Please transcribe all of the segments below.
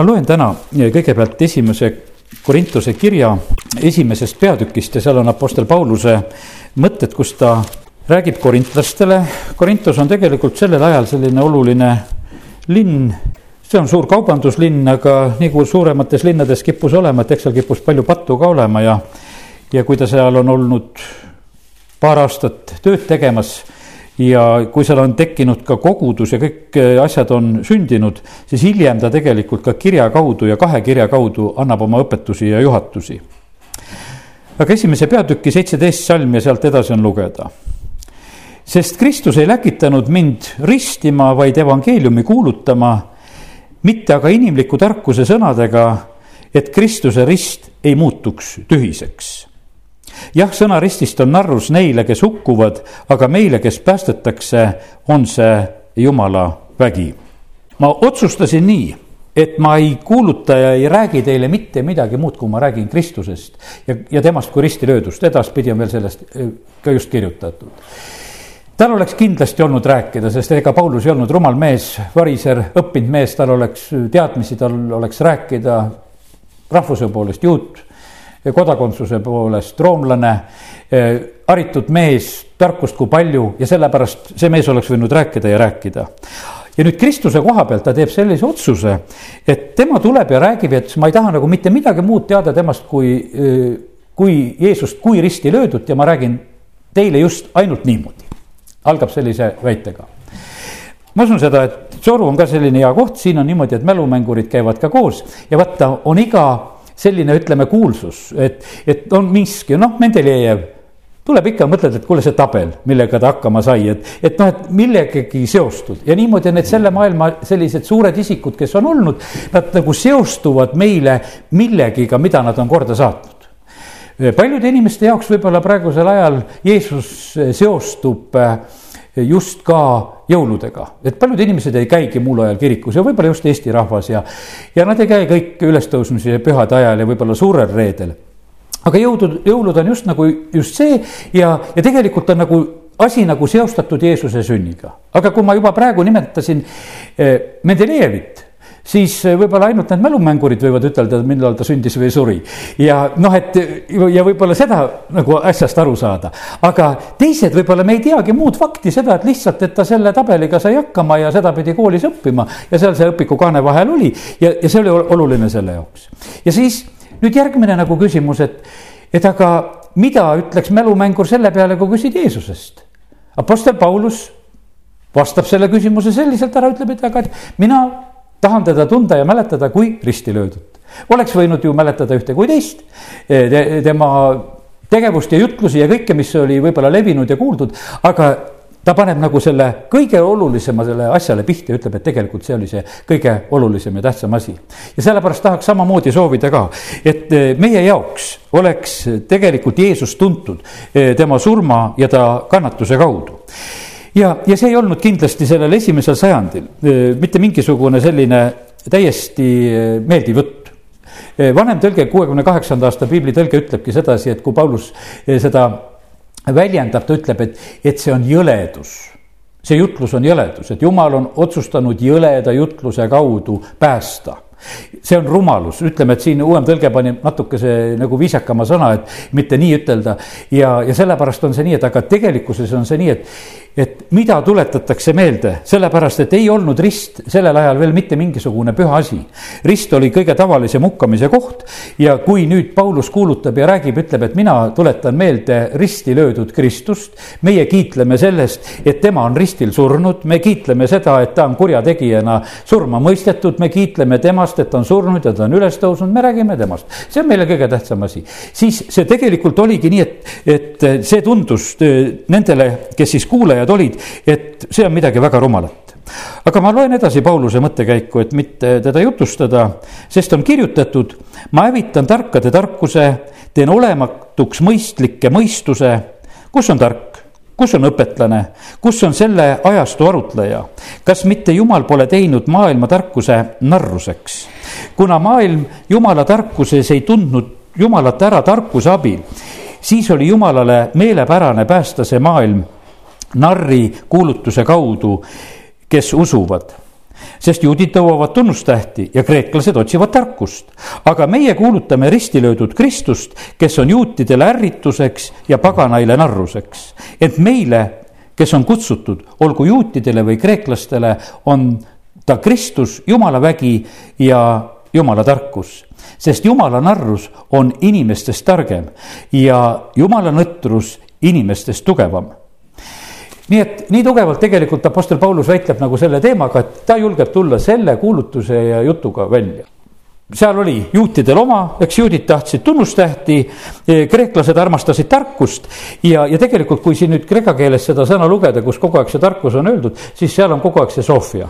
ma loen täna kõigepealt esimese Korintuse kirja esimesest peatükist ja seal on Apostel Pauluse mõtted, kus ta räägib korintlastele. Korintus on tegelikult sellel ajal selline oluline linn, see on suur kaubanduslinn, aga nagu suuremates linnades kippus olema, et eks seal kippus palju pattu ka olema ja, ja kui ta seal on olnud paar aastat tööd tegemas ja kui seal on tekkinud ka kogudus ja kõik äh, asjad on sündinud, siis hiljem ta tegelikult ka kirja kaudu ja kahe kirja kaudu annab oma õpetusi ja juhatusi. aga esimese peatüki seitseteist salm ja sealt edasi on lugeda. sest Kristus ei läkitanud mind ristima, vaid evangeeliumi kuulutama, mitte aga inimliku tarkuse sõnadega, et Kristuse rist ei muutuks tühiseks jah, sõna ristist on narrus neile, kes hukkuvad, aga meile, kes päästetakse, on see jumala vägi. ma otsustasin nii, et ma ei kuuluta ja ei räägi teile mitte midagi muud, kui ma räägin Kristusest ja, ja temast kui risti löödust, edaspidi on veel sellest eh, ka just kirjutatud. Tal oleks kindlasti olnud rääkida, sest ega Paulus ei olnud rumal mees, variser, õppinud mees, tal oleks teadmisi, tal oleks rääkida rahvuse poolest juut kodakondsuse poolest roomlane, eh, haritud mees, tarkust kui palju ja sellepärast see mees oleks võinud rääkida ja rääkida ja nüüd Kristuse koha pealt ta teeb sellise otsuse, et tema tuleb ja räägib, et ma ei taha nagu mitte midagi muud teada temast kui, eh, kui Jeesust kui risti löödut ja ma räägin teile just ainult niimoodi. algab sellise väitega. ma usun seda, et Soru on ka selline hea koht, siin on niimoodi, et mälumängurid käivad ka koos ja vaata, on iga selline, ütleme, kuulsus, et, et on miski, noh, Mendelejev tuleb ikka, mõtled, et kuule, see tabel, millega ta hakkama sai, et, et noh, et millegagi seostud ja niimoodi on need selle maailma sellised suured isikud, kes on olnud, nad nagu seostuvad meile millegiga, mida nad on korda saatnud. Paljude inimeste jaoks võib-olla praegusel ajal Jeesus seostub äh, just ka jõuludega, et paljud inimesed ei käigi muul ajal kirikus ja võib-olla just Eesti rahvas ja, ja nad ei käi kõik ülestõusmise ja pühade ajal ja võib-olla suurel reedel. aga jõudud, jõulud on just nagu just see ja, ja tegelikult on nagu asi nagu seostatud Jeesuse sünniga. aga kui ma juba praegu nimetasin eh, Mendelejevit siis eh, võib-olla ainult need mälumängurid võivad ütelda, millal ta sündis või suri. ja noh, et ja võib-olla seda nagu asjast aru saada, aga teised võib-olla me ei teagi muud fakti, seda, et lihtsalt, et ta selle tabeliga sai hakkama ja seda pidi koolis õppima ja seal see õpikukaane vahel oli ja, ja see oli oluline selle jaoks. ja siis nüüd järgmine nagu küsimus, et, et aga mida ütleks mälumängur selle peale, kui küsid Jeesusest? Apostel Paulus vastab selle küsimuse selliselt ära, ütleb, et aga, mina tahan teda tunda ja mäletada kui risti löödut. oleks võinud ju mäletada ühte kui teist te, tema tegevust ja jutlusi ja kõike, mis oli võib-olla levinud ja kuuldud, aga ta paneb nagu selle kõige olulisema selle asjale pihta ja ütleb, et tegelikult see oli see kõige olulisem ja tähtsam asi. ja sellepärast tahaks samamoodi soovida ka, et eh, meie jaoks oleks tegelikult Jeesus tuntud eh, tema surma ja ta kannatuse kaudu ja, ja see ei olnud kindlasti sellel esimesel sajandil mitte mingisugune selline täiesti meeldiv jutt vanem tõlge, kuuekümne kaheksanda aasta piiblitõlge ütlebki sedasi, et kui Paulus seda väljendab, ta ütleb, et, et see on jõledus. see jutlus on jõledus, et jumal on otsustanud jõleda jutluse kaudu päästa see on rumalus, ütleme, et siin uuem tõlge pani natukese nagu viisakama sõna, et mitte nii ütelda. ja, ja sellepärast on see nii, et aga tegelikkuses on see nii, et, et mida tuletatakse meelde, sellepärast et ei olnud rist sellel ajal veel mitte mingisugune püha asi. rist oli kõige tavalisem hukkamise koht ja kui nüüd Paulus kuulutab ja räägib, ütleb, et mina tuletan meelde risti löödud Kristust. meie kiitleme sellest, et tema on ristil surnud, me kiitleme seda, et ta on kurjategijana surma mõistetud, me kiitleme temast, et ta on surnud ja ta on üles tõusnud, me räägime temast. see on meile kõige tähtsam asi. siis see tegelikult oligi nii, et, et see tundus nendele, kes siis kuulajad kuulajad olid, et see on midagi väga rumalat. aga ma loen edasi Pauluse mõttekäiku, et mitte teda jutustada, sest on kirjutatud, ma hävitan tarkade tarkuse, teen olematuks mõistlikke mõistuse, kus on tark kus on õpetlane, kus on selle ajastu arutleja, kas mitte jumal pole teinud maailma tarkuse narruseks? kuna maailm jumala tarkuses ei tundnud jumalat ära tarkuse abil, siis oli jumalale meelepärane päästa see maailm narri kuulutuse kaudu, kes usuvad. sest juudid tõuavad tunnustähti ja kreeklased otsivad tarkust. aga meie kuulutame risti löödud Kristust, kes on juutidele ärrituseks ja paganaile narruseks. ent meile, kes on kutsutud, olgu juutidele või kreeklastele, on ta Kristus, Jumala vägi ja Jumala tarkus. sest Jumala narrus on inimestest targem ja Jumala nõtrus inimestest tugevam nii et nii tugevalt tegelikult Apostel Paulus väitleb nagu selle teemaga, et ta julgeb tulla selle kuulutuse ja jutuga välja seal oli juutidel oma, eks juudid tahtsid tunnustähti, kreeklased armastasid tarkust ja, ja tegelikult, kui siin nüüd kreeka keeles seda sõna lugeda, kus kogu aeg see tarkus on öeldud, siis seal on kogu aeg see soofia.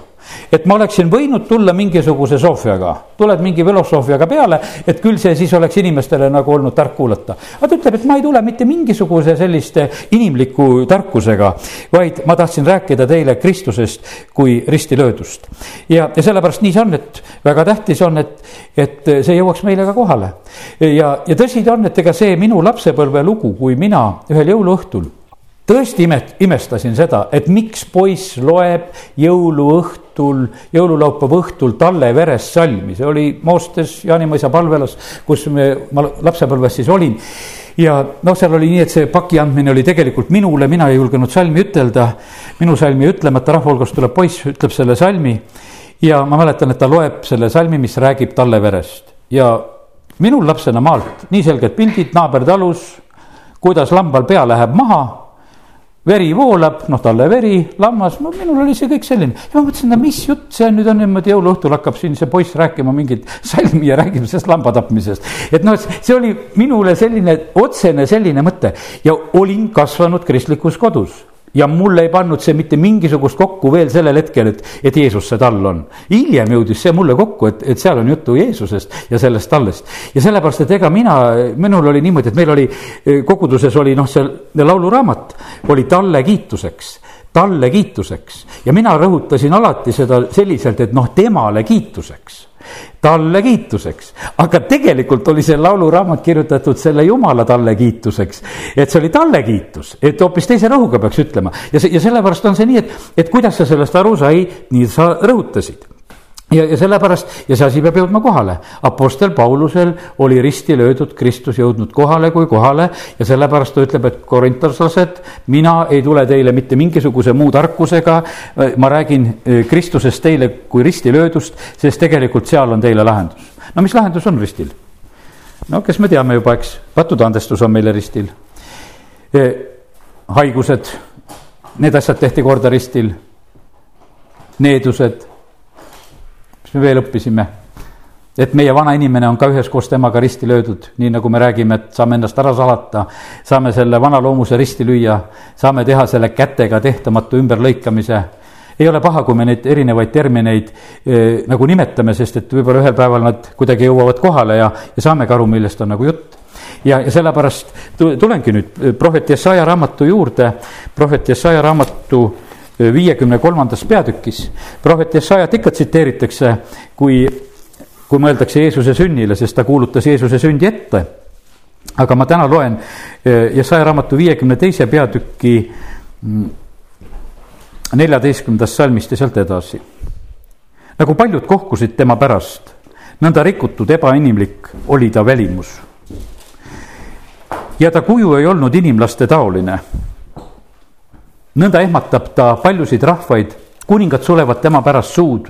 Et ma oleksin võinud tulla mingisuguse soofiaga, tuled mingi filosoofiaga peale, et küll see siis oleks inimestele nagu olnud tark kuulata. aga ta ütleb, et ma ei tule mitte mingisuguse selliste inimliku tarkusega, vaid ma tahtsin rääkida teile Kristusest kui ristilöödust. ja, ja sellepärast nii see on, et väga tähtis on, et et see jõuaks meile ka kohale. ja, ja tõsi ta on, et ega see minu lapsepõlve lugu, kui mina ühel jõuluõhtul tõesti imet-, imestasin seda, et miks poiss loeb jõuluõhtul, jõululaupäeva õhtul talle verest salmi, see oli Moostes Jaanimõisa palvelas, kus me, ma lapsepõlves siis olin. Ja noh, seal oli nii, et see paki andmine oli tegelikult minule, mina ei julgenud salmi ütelda. minu salmi ütlemata rahva hulgast tuleb poiss, ütleb selle salmi. Ja ma mäletan, et ta loeb selle salmi, mis räägib talle verest. Ja minul lapsena maalt nii selged pildid, naaber talus, kuidas lambal pea läheb maha veri voolab, noh, talle veri, lammas, no minul oli see kõik selline. ja ma mõtlesin, no mis jutt see nüüd on niimoodi jõuluõhtul hakkab siin see poiss rääkima mingit salmi ja räägib sellest lamba tapmisest. et noh, see oli minule selline otsene selline mõte ja olin kasvanud kristlikus kodus ja mul ei pannud see mitte mingisugust kokku veel sellel hetkel, et, et Jeesus see tall on. hiljem jõudis see mulle kokku, et, et seal on juttu Jeesusest ja sellest tallest. ja sellepärast, et ega mina, minul oli niimoodi, et meil oli koguduses oli noh, see lauluraamat oli talle kiituseks talle kiituseks. Ja mina rõhutasin alati seda selliselt, et noh, temale kiituseks. Talle kiituseks, aga tegelikult oli see lauluraamat kirjutatud selle jumala talle kiituseks. et see oli talle kiitus, et hoopis teise rõhuga peaks ütlema. Ja see ja sellepärast on see nii, et, et kuidas sa sellest aru sai, nii sa rõhutasid ja, ja sellepärast ja see asi peab jõudma kohale. Apostel Paulusel oli risti löödud Kristus jõudnud kohale kui kohale ja sellepärast ta ütleb, et korintlaslased, mina ei tule teile mitte mingisuguse muu tarkusega. ma räägin eh, Kristusest teile kui risti löödust, sest tegelikult seal on teile lahendus. no mis lahendus on ristil? no kes me teame juba, eks, pattude andestus on meile ristil. Eh, haigused, need asjad tehti korda ristil. needused mis me veel õppisime? et meie vana inimene on ka üheskoos temaga risti löödud, nii nagu me räägime, et saame ennast ära salata, saame selle vana loomuse risti lüüa, saame teha selle kätega tehtamatu ümberlõikamise ei ole paha, kui me neid erinevaid termineid eh, nagu nimetame, sest et võib-olla ühel päeval nad kuidagi jõuavad kohale ja, ja saamegi aru, millest on nagu jutt. ja, ja sellepärast tulengi nüüd eh, prohvet Jesaja raamatu juurde, prohvet Jesaja raamatu viiekümne kolmandas peatükis. prohvet Jesajat ikka tsiteeritakse, kui, kui mõeldakse Jeesuse sünnile, sest ta kuulutas Jeesuse sündi ette. aga ma täna loen eh, Jesaja raamatu viiekümne teise peatüki mm, neljateistkümnendast salmist ja sealt edasi. nagu paljud kohkusid tema pärast, nõnda rikutud ebainimlik oli ta välimus. ja ta kuju ei olnud inimlaste taoline nõnda ehmatab ta paljusid rahvaid, kuningad sulevad tema pärast suud,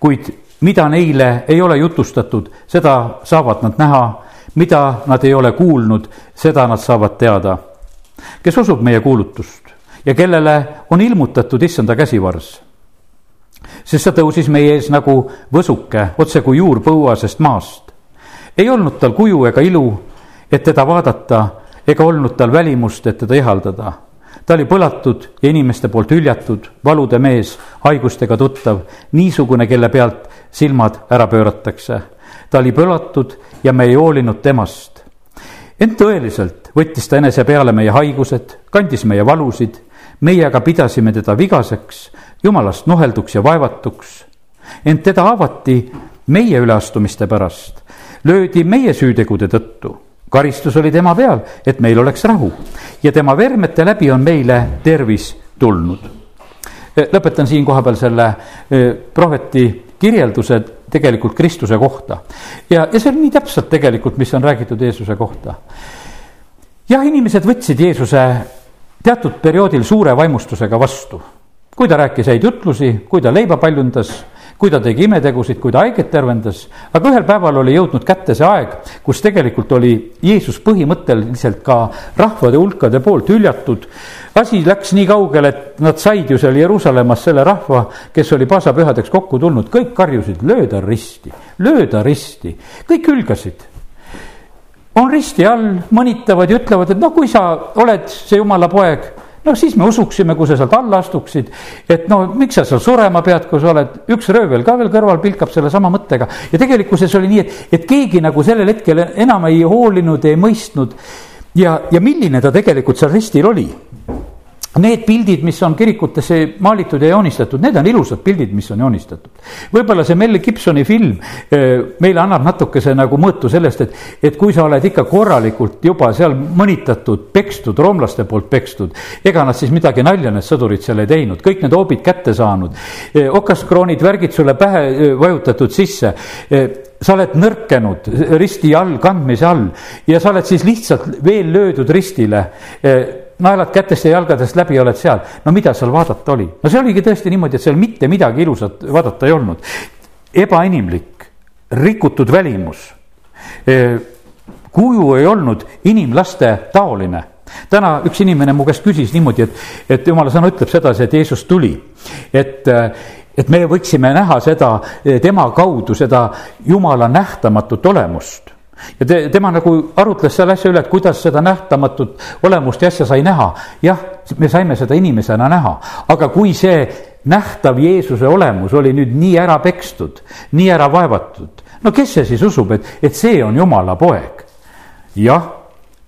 kuid mida neile ei ole jutustatud, seda saavad nad näha, mida nad ei ole kuulnud, seda nad saavad teada. kes usub meie kuulutust ja kellele on ilmutatud issanda käsivarss? sest ta tõusis meie ees nagu võsuke, otse kui juur põuasest maast. ei olnud tal kuju ega ilu, et teda vaadata, ega olnud tal välimust, et teda ihaldada ta oli põlatud ja inimeste poolt hüljatud, valude mees, haigustega tuttav, niisugune, kelle pealt silmad ära pööratakse. ta oli põlatud ja me ei hoolinud temast. ent tõeliselt võttis ta enese peale meie haigused, kandis meie valusid, meie aga pidasime teda vigaseks, jumalast nuhelduks ja vaevatuks. ent teda avati meie üleastumiste pärast, löödi meie süütegude tõttu karistus oli tema peal, et meil oleks rahu ja tema vermete läbi on meile tervis tulnud. lõpetan siin kohapeal selle prohveti kirjelduse tegelikult Kristuse kohta. ja, ja see on nii täpselt tegelikult, mis on räägitud Jeesuse kohta. jah, inimesed võtsid Jeesuse teatud perioodil suure vaimustusega vastu. kui ta rääkis häid jutlusi, kui ta leiba paljundas, kui ta tegi imetegusid, kui ta haiget tervendas, aga ühel päeval oli jõudnud kätte see aeg, kus tegelikult oli Jeesus põhimõtteliselt ka rahvade hulkade poolt hüljatud. asi läks nii kaugele, et nad said ju seal Jeruusalemmas selle rahva, kes oli paasapühadeks kokku tulnud, kõik karjusid, löö ta risti, löö ta risti, kõik hülgasid. On risti all, mõnitavad ja ütlevad, et noh, kui sa oled see jumala poeg, noh, siis me usuksime, kui sa sealt alla astuksid. et no miks sa seal surema pead, kui sa oled, üks röövel ka veel kõrval pilkab sellesama mõttega. ja tegelikkuses oli nii, et, et keegi nagu sellel hetkel enam ei hoolinud, ei mõistnud. ja, ja milline ta tegelikult seal ristil oli Need pildid, mis on kirikutesse maalitud ja joonistatud, need on ilusad pildid, mis on joonistatud. võib-olla see Mel Gibsoni film eh, meile annab natukese nagu mõõtu sellest, et, et kui sa oled ikka korralikult juba seal mõnitatud, pekstud, roomlaste poolt pekstud, ega nad siis midagi nalja, need sõdurid seal ei teinud, kõik need hoobid kätte saanud, eh, okaskroonid, värgid sulle pähe eh, vajutatud sisse. Sa oled nõrkenud risti all, kandmise all ja sa oled siis lihtsalt veel löödud ristile naelad kätest ja jalgadest läbi, oled seal. no mida seal vaadata oli? no see oligi tõesti niimoodi, et seal mitte midagi ilusat vaadata ei olnud. ebainimlik, rikutud välimus. Kuju ei olnud inimlaste taoline täna üks inimene mu käest küsis niimoodi, et, et jumala sõna ütleb sedasi, et Jeesus tuli, et et me võiksime näha seda tema kaudu, seda jumala nähtamatut olemust ja te, tema nagu arutles selle asja üle, et kuidas seda nähtamatut olemust ja asja sai näha. jah, me saime seda inimesena näha, aga kui see nähtav Jeesuse olemus oli nüüd nii ära pekstud, nii ära vaevatud, no kes see siis usub, et, et see on Jumala poeg? jah,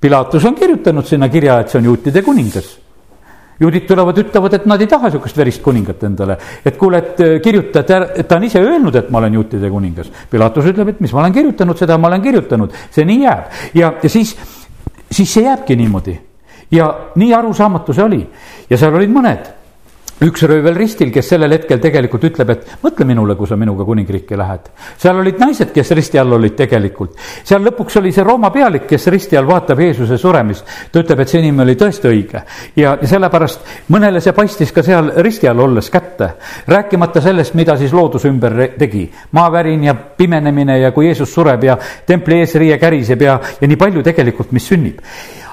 Pilatus on kirjutanud sinna kirja, et see on juutide kuningas juudid tulevad, ütlevad, et nad ei taha sihukest verist kuningat endale. et kuule, et äh, kirjuta, et ta on ise öelnud, et ma olen juutide kuningas. Pilatus ütleb, et mis ma olen kirjutanud, seda ma olen kirjutanud, see nii jääb. ja, ja siis, siis see jääbki niimoodi. ja nii arusaamatu see oli ja seal olid mõned üks röövel ristil, kes sellel hetkel tegelikult ütleb, et mõtle minule, kui sa minuga kuningriiki lähed. seal olid naised, kes risti all olid tegelikult. seal lõpuks oli see Rooma pealik, kes risti all vaatab Jeesuse suremist. ta ütleb, et see inimene oli tõesti õige ja, sellepärast mõnele see paistis ka seal risti all olles kätte. rääkimata sellest, mida siis loodus ümber tegi. maavärin ja pimenemine ja kui Jeesus sureb ja templi eesriie käriseb ja, ja nii palju tegelikult, mis sünnib.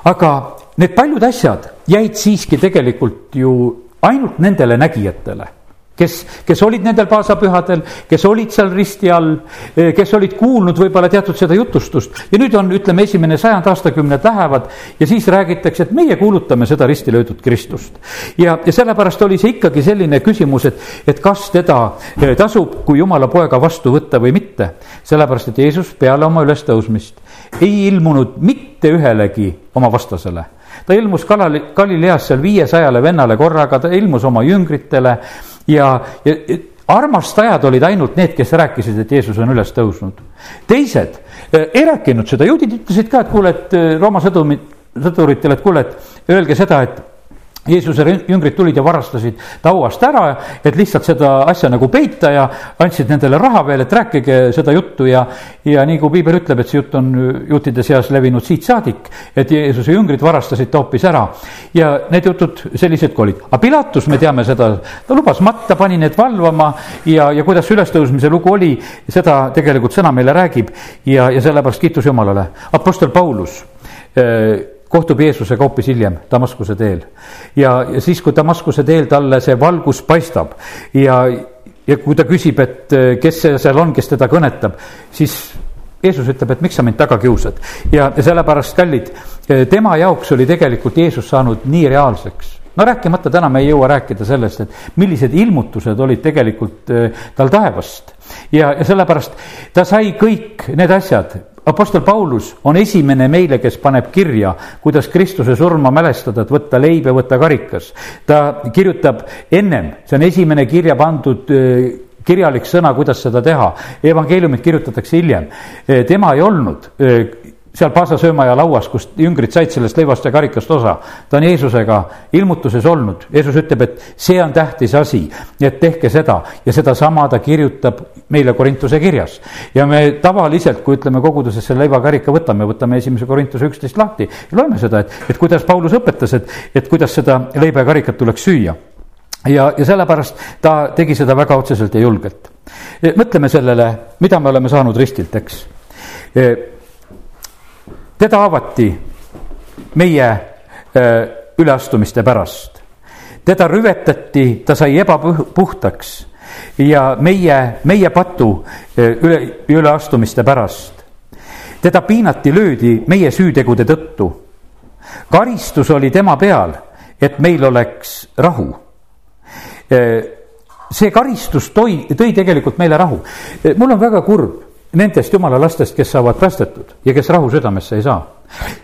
aga need paljud asjad jäid siiski tegelikult ju ainult nendele nägijatele, kes, kes olid nendel paasapühadel, kes olid seal risti all, eh, kes olid kuulnud võib-olla teatud seda jutustust ja nüüd on, ütleme, esimene sajand, aastakümned lähevad ja siis räägitakse, et meie kuulutame seda risti löödud Kristust. ja, ja sellepärast oli see ikkagi selline küsimus, et, et kas teda eh, tasub kui jumala poega vastu võtta või mitte. sellepärast, et Jeesus peale oma ülestõusmist ei ilmunud mitte ühelegi oma vastasele ta ilmus Galali-, Galileas seal viiesajale vennale korraga, ta ilmus oma jüngritele ja, ja armastajad olid ainult need, kes rääkisid, et Jeesus on üles tõusnud. teised eh, ei rääkinud seda, juudid ütlesid ka, et kuule, et eh, Rooma sõdumid, sõduritele, et kuule, et öelge seda, et Jeesuse jüngrid tulid ja varastasid ta hauast ära, et lihtsalt seda asja nagu peita ja andsid nendele raha veel, et rääkige seda juttu ja, ja nii kui piibel ütleb, et see jutt on juutide seas levinud siit saadik, et Jeesuse jüngrid varastasid ta hoopis ära. ja need jutud sellised ka olid, aga Pilatus, me teame seda, ta lubas matta, pani need valvama ja, ja kuidas ülestõusmise lugu oli, seda tegelikult sõna meile räägib ja, ja sellepärast kiitus Jumalale. Apostel Paulus äh, kohtub Jeesusega hoopis hiljem Damaskuse teel. ja, ja siis, kui Damaskuse teel talle see valgus paistab ja, ja kui ta küsib, et eh, kes see seal on, kes teda kõnetab, siis Jeesus ütleb, et miks sa mind taga kiusad? Ja, sellepärast, kallid, eh, tema jaoks oli tegelikult Jeesus saanud nii reaalseks. No rääkimata, täna me ei jõua rääkida sellest, et millised ilmutused olid tegelikult eh, tal taevast. Ja, ja sellepärast ta sai kõik need asjad Apostel Paulus on esimene meile, kes paneb kirja, kuidas Kristuse surma mälestada, et võtta leib ja võtta karikas. ta kirjutab ennem, see on esimene kirja pandud äh, kirjalik sõna, kuidas seda teha. evangeeliumit kirjutatakse hiljem. Äh, tema ei olnud äh, seal paasasöömaja lauas, kus jüngrid said sellest leivast ja karikast osa. ta on Jeesusega ilmutuses olnud, Jeesus ütleb, et see on tähtis asi, et tehke seda ja sedasama ta kirjutab meile Korintuse kirjas. ja me tavaliselt, kui ütleme koguduses selle leivakarika võtame, võtame esimese Korintuse üksteist lahti ja loeme seda, et, et kuidas Paulus õpetas, et, et kuidas seda leiba ja karikat tuleks süüa. ja, ja sellepärast ta tegi seda väga otseselt ja julgelt. mõtleme sellele, mida me oleme saanud ristilt, eks teda avati meie äh, üleastumiste pärast. teda rüvetati, ta sai ebapuhtaks ja meie, meie patu äh, üle, üleastumiste pärast. teda piinati, löödi meie süütegude tõttu. karistus oli tema peal, et meil oleks rahu. Äh, see karistus toi, tõi tegelikult meile rahu. mul on väga kurb nendest jumala lastest, kes saavad päästetud ja kes rahu südamesse ei saa.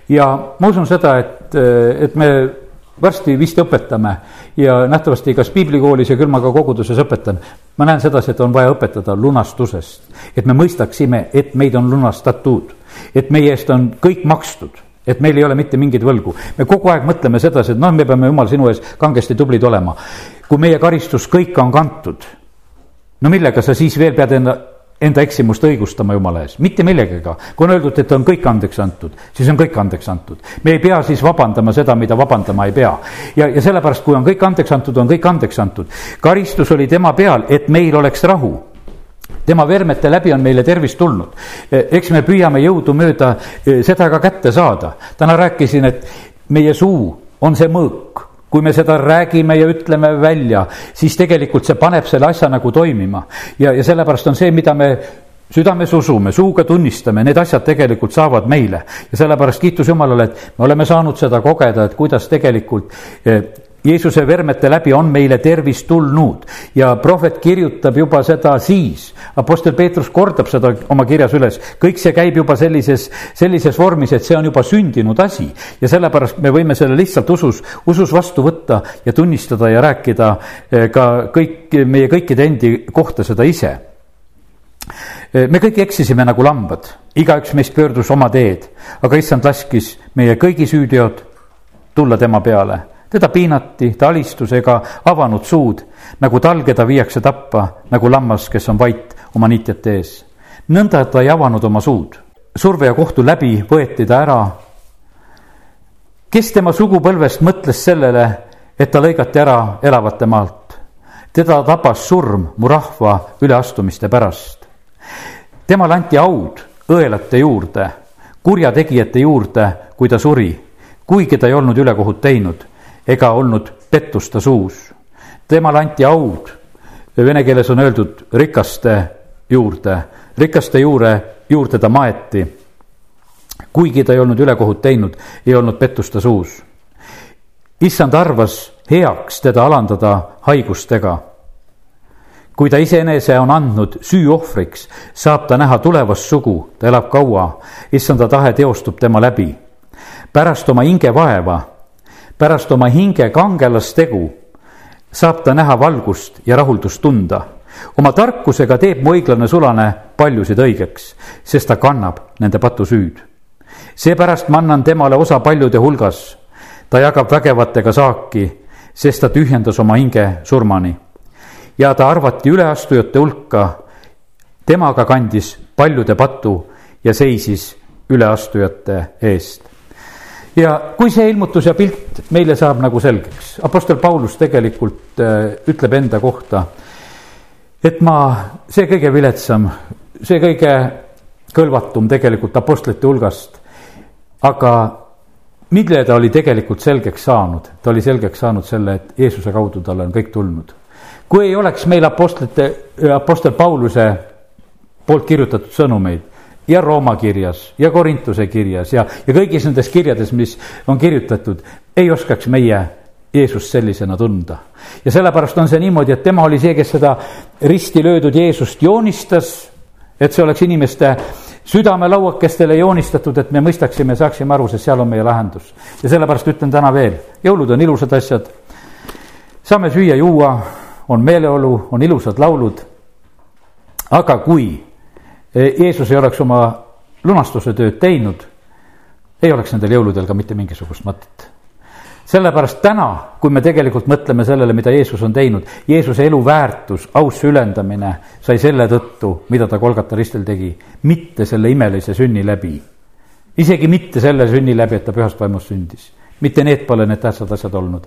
ja ma usun seda, et, et me varsti vist õpetame ja nähtavasti kas piiblikoolis ja küll ma ka koguduses õpetan. ma näen sedasi, et on vaja õpetada lunastusest, et me mõistaksime, et meid on lunastatud, et meie eest on kõik makstud et meil ei ole mitte mingeid võlgu. me kogu aeg mõtleme sedasi, et noh, me peame jumal sinu ees kangesti tublid olema. kui meie karistus kõik on kantud, no millega sa siis veel pead enda enda eksimust õigustama jumala ees, mitte millegagi. kui on öeldud, et on kõik andeks antud, siis on kõik andeks antud. me ei pea siis vabandama seda, mida vabandama ei pea. ja, ja sellepärast, kui on kõik andeks antud, on kõik andeks antud. karistus oli tema peal, et meil oleks rahu tema vermete läbi on meile tervist tulnud. eks me püüame jõudumööda eh, seda ka kätte saada. täna rääkisin, et meie suu on see mõõk kui me seda räägime ja ütleme välja, siis tegelikult see paneb selle asja nagu toimima. ja, ja sellepärast on see, mida me südames usume, suuga tunnistame, need asjad tegelikult saavad meile. ja sellepärast kiitus Jumalale, et me oleme saanud seda kogeda, et kuidas tegelikult eh, Jeesuse vermete läbi on meile tervis tulnud ja prohvet kirjutab juba seda siis. Apostel Peetrus kordab seda oma kirjas üles, kõik see käib juba sellises, sellises vormis, et see on juba sündinud asi. ja sellepärast me võime selle lihtsalt usus, usus vastu võtta ja tunnistada ja rääkida eh, ka kõik, meie kõikide endi kohta seda ise. Eh, me kõik eksisime nagu lambad, igaüks meist pöördus oma teed, aga issand laskis meie kõigi süüteod tulla tema peale teda piinati, ta alistus ega avanud suud, nagu tal, keda viiakse tappa, nagu lammas, kes on vait oma niitjate ees. nõnda, ta ei avanud oma suud. surve ja kohtu läbi võeti ta ära. kes tema sugupõlvest mõtles sellele, et ta lõigati ära elavate maalt? teda tabas surm mu rahva üleastumiste pärast. temale anti aud õelate juurde, kurjategijate juurde, kui ta suri, kuigi ta ei olnud ülekohut teinud ega olnud pettust ta suus. temale anti aud, vene keeles on öeldud rikaste juurde, rikaste juure, juurde ta maeti. kuigi ta ei olnud ülekohut teinud, ei olnud pettust ta suus. issand arvas heaks teda alandada haigustega. kui ta iseenese on andnud süüohvriks, saab ta näha tulevast sugu, ta elab kaua, issanda tahe teostub tema läbi. pärast oma hinge vaeva pärast oma hinge kangelastegu saab ta näha valgust ja rahuldust tunda. oma tarkusega teeb mu õiglane sulane paljusid õigeks, sest ta kannab nende patusüüd. seepärast ma annan temale osa paljude hulgas. ta jagab vägevatega saaki, sest ta tühjendas oma hinge surmani. ja ta arvati üleastujate hulka. temaga kandis paljude patu ja seisis üleastujate eest ja kui see ilmutus ja pilt meile saab nagu selgeks, Apostel Paulus tegelikult äh, ütleb enda kohta, et ma, see kõige viletsam, see kõige kõlvatum tegelikult apostlite hulgast, aga mille ta oli tegelikult selgeks saanud, ta oli selgeks saanud selle, et Jeesuse kaudu talle on kõik tulnud. kui ei oleks meil apostlite, apostel Pauluse poolt kirjutatud sõnumeid, ja Rooma kirjas ja Korintuse kirjas ja, ja kõigis nendes kirjades, mis on kirjutatud, ei oskaks meie Jeesust sellisena tunda. ja sellepärast on see niimoodi, et tema oli see, kes seda risti löödud Jeesust joonistas, et see oleks inimeste südamelauakestele joonistatud, et me mõistaksime, saaksime aru, sest seal on meie lahendus. ja sellepärast ütlen täna veel, jõulud on ilusad asjad, saame süüa-juua, on meeleolu, on ilusad laulud, aga kui Jeesus ei oleks oma lunastuse tööd teinud, ei oleks nendel jõuludel ka mitte mingisugust mõtet sellepärast täna, kui me tegelikult mõtleme sellele, mida Jeesus on teinud, Jeesuse elu väärtus, ausse ülendamine sai selle tõttu, mida ta Kolgata ristil tegi, mitte selle imelise sünni läbi. isegi mitte selle sünni läbi, et ta pühast vaimust sündis. mitte need pole need tähtsad asjad olnud.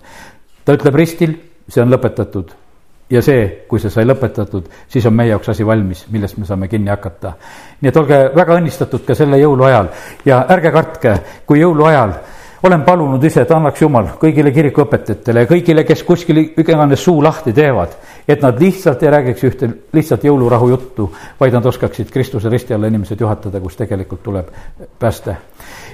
ta ütleb ristil, see on lõpetatud ja see, kui see sai lõpetatud, siis on meie jaoks asi valmis, millest me saame kinni hakata. nii et olge väga õnnistatud ka selle jõuluajal ja ärge kartke, kui jõuluajal olen palunud ise, et annaks Jumal kõigile kirikuõpetajatele ja kõigile, kes kuskil iganes suu lahti teevad, et nad lihtsalt ei räägiks ühte lihtsalt jõulurahu juttu, vaid nad oskaksid Kristuse risti alla inimesed juhatada, kus tegelikult tuleb pääste.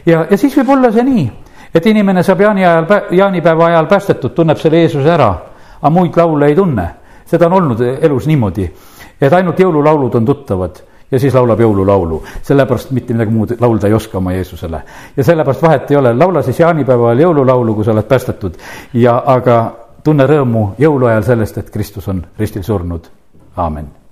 ja, ja siis võib olla see nii, et inimene saab jaani ajal, jaanipäeva ajal päästetud, tunneb selle Jeesuse ära, aga muid laule ei tunne. seda on olnud elus niimoodi, et ainult jõululaulud on tuttavad ja siis laulab jõululaulu. sellepärast mitte midagi muud laulda ei oska oma Jeesusele. ja sellepärast vahet ei ole, laula siis jaanipäeval jõululaulu, kui sa oled päästetud ja aga tunne rõõmu jõuluajal sellest, et Kristus on ristil surnud. aamen